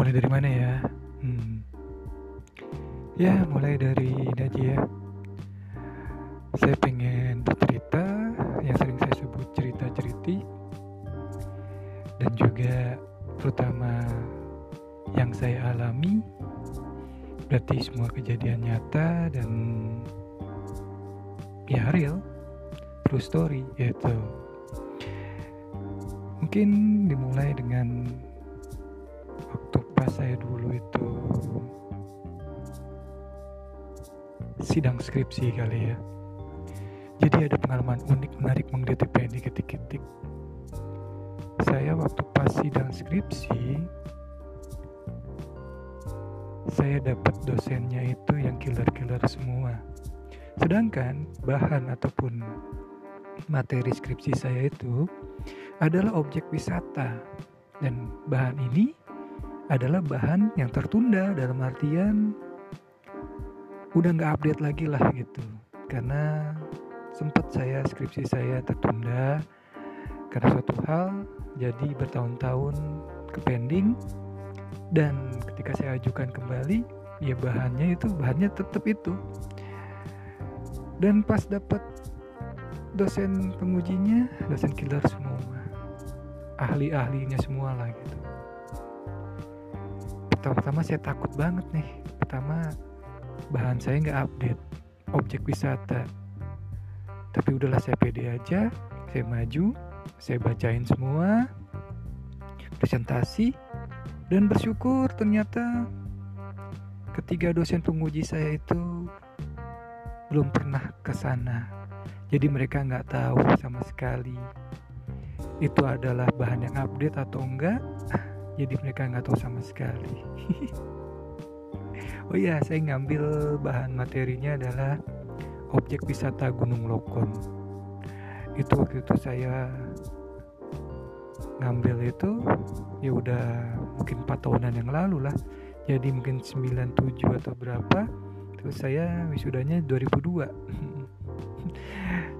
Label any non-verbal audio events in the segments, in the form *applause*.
mulai dari mana ya? Hmm. Ya, mulai dari ini aja ya. Saya pengen bercerita yang sering saya sebut cerita-ceriti dan juga terutama yang saya alami berarti semua kejadian nyata dan ya real true story yaitu mungkin dimulai dengan pas saya dulu itu sidang skripsi kali ya? Jadi ada pengalaman unik menarik mengerti PNI ketik-ketik. Saya waktu pas sidang skripsi saya dapat dosennya itu yang killer-killer semua. Sedangkan bahan ataupun materi skripsi saya itu adalah objek wisata. Dan bahan ini adalah bahan yang tertunda dalam artian udah nggak update lagi lah gitu. Karena sempat saya skripsi saya tertunda karena suatu hal jadi bertahun-tahun ke pending. Dan ketika saya ajukan kembali ya bahannya itu bahannya tetap itu. Dan pas dapat dosen pengujinya dosen killer semua ahli-ahlinya semua lah gitu pertama-tama saya takut banget nih. Pertama bahan saya nggak update objek wisata. Tapi udahlah saya pede aja saya maju saya bacain semua presentasi dan bersyukur ternyata ketiga dosen penguji saya itu belum pernah ke sana. Jadi mereka nggak tahu sama sekali itu adalah bahan yang update atau enggak. Jadi mereka nggak tahu sama sekali. *laughs* oh iya, saya ngambil bahan materinya adalah objek wisata Gunung Lokon. Itu waktu itu saya ngambil itu ya udah mungkin 4 tahunan yang lalu lah. Jadi mungkin 97 atau berapa. Terus saya wisudanya 2002. *laughs*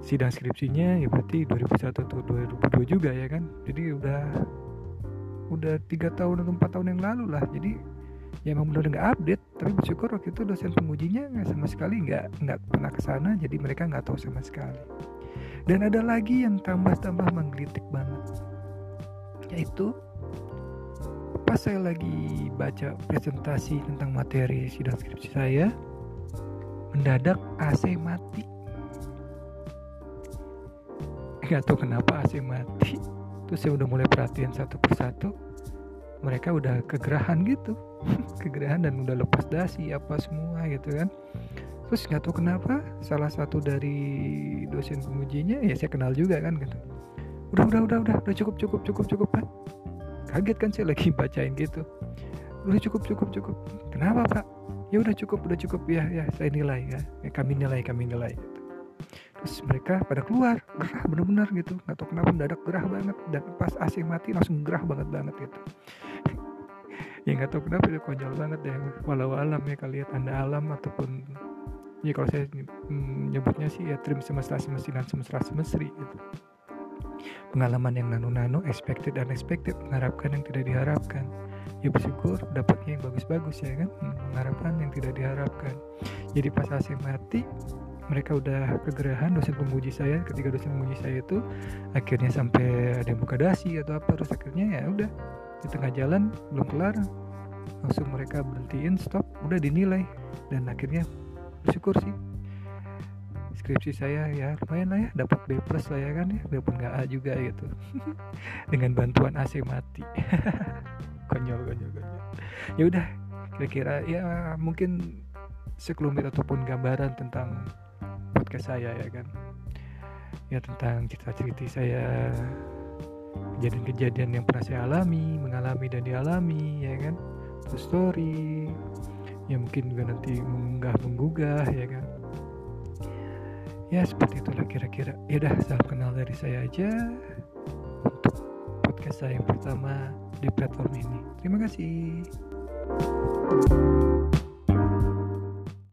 sidang skripsinya ya berarti 2001 atau 2002 juga ya kan jadi udah udah tiga tahun atau empat tahun yang lalu lah. Jadi ya emang benar nggak update. Tapi bersyukur waktu itu dosen pengujinya nggak sama sekali nggak nggak pernah ke sana. Jadi mereka nggak tahu sama sekali. Dan ada lagi yang tambah-tambah menggelitik banget. Yaitu pas saya lagi baca presentasi tentang materi sidang skripsi saya mendadak AC mati. Nggak tahu kenapa AC mati terus saya udah mulai perhatian satu persatu mereka udah kegerahan gitu. *laughs* Kegerahan dan udah lepas dasi apa semua gitu kan. Terus nggak tahu kenapa salah satu dari dosen pengujinya ya saya kenal juga kan gitu. Udah udah udah udah udah cukup cukup cukup cukup kan kaget kan saya lagi *laughs* bacain gitu. Udah cukup cukup cukup. Kenapa pak? Ya udah cukup udah cukup. Ya ya saya nilai ya, ya kami nilai kami nilai gitu terus mereka pada keluar gerah bener-bener gitu. Nggak tahu kenapa mendadak gerah banget. Dan pas AC mati langsung gerah banget banget gitu. *laughs* Ya nggak tahu kenapa itu konyol banget ya. Walau alam ya kalian anda alam ataupun ya kalau saya nyebutnya sih ya trim semesta semesti dan semesta semestri gitu. Pengalaman yang nano-nano expected dan unexpected mengharapkan yang tidak diharapkan. Ya bersyukur dapatnya yang bagus-bagus ya kan? Mengharapkan yang tidak diharapkan. Jadi pas AC mati mereka udah kegerahan dosen penguji saya. Ketika dosen penguji saya itu akhirnya sampai ada buka dasi atau apa terus akhirnya ya udah di tengah jalan belum kelar langsung mereka berhentiin stop udah dinilai. Dan akhirnya bersyukur sih. Skripsi saya ya lumayan lah ya dapat B plus lah ya kan ya walaupun nggak A juga gitu. *laughs* Dengan bantuan AC mati. *laughs* Konyol konyol konyol. Ya udah kira-kira ya mungkin sekelumit ataupun gambaran tentang podcast saya ya kan? Ya tentang cerita-cerita saya. Kejadian-kejadian yang pernah saya alami mengalami dan dialami ya kan? True story. Ya mungkin juga nanti mengunggah menggugah ya kan? Ya seperti itulah kira-kira. Ya udah salam kenal dari saya aja untuk podcast saya yang pertama di platform ini. Terima kasih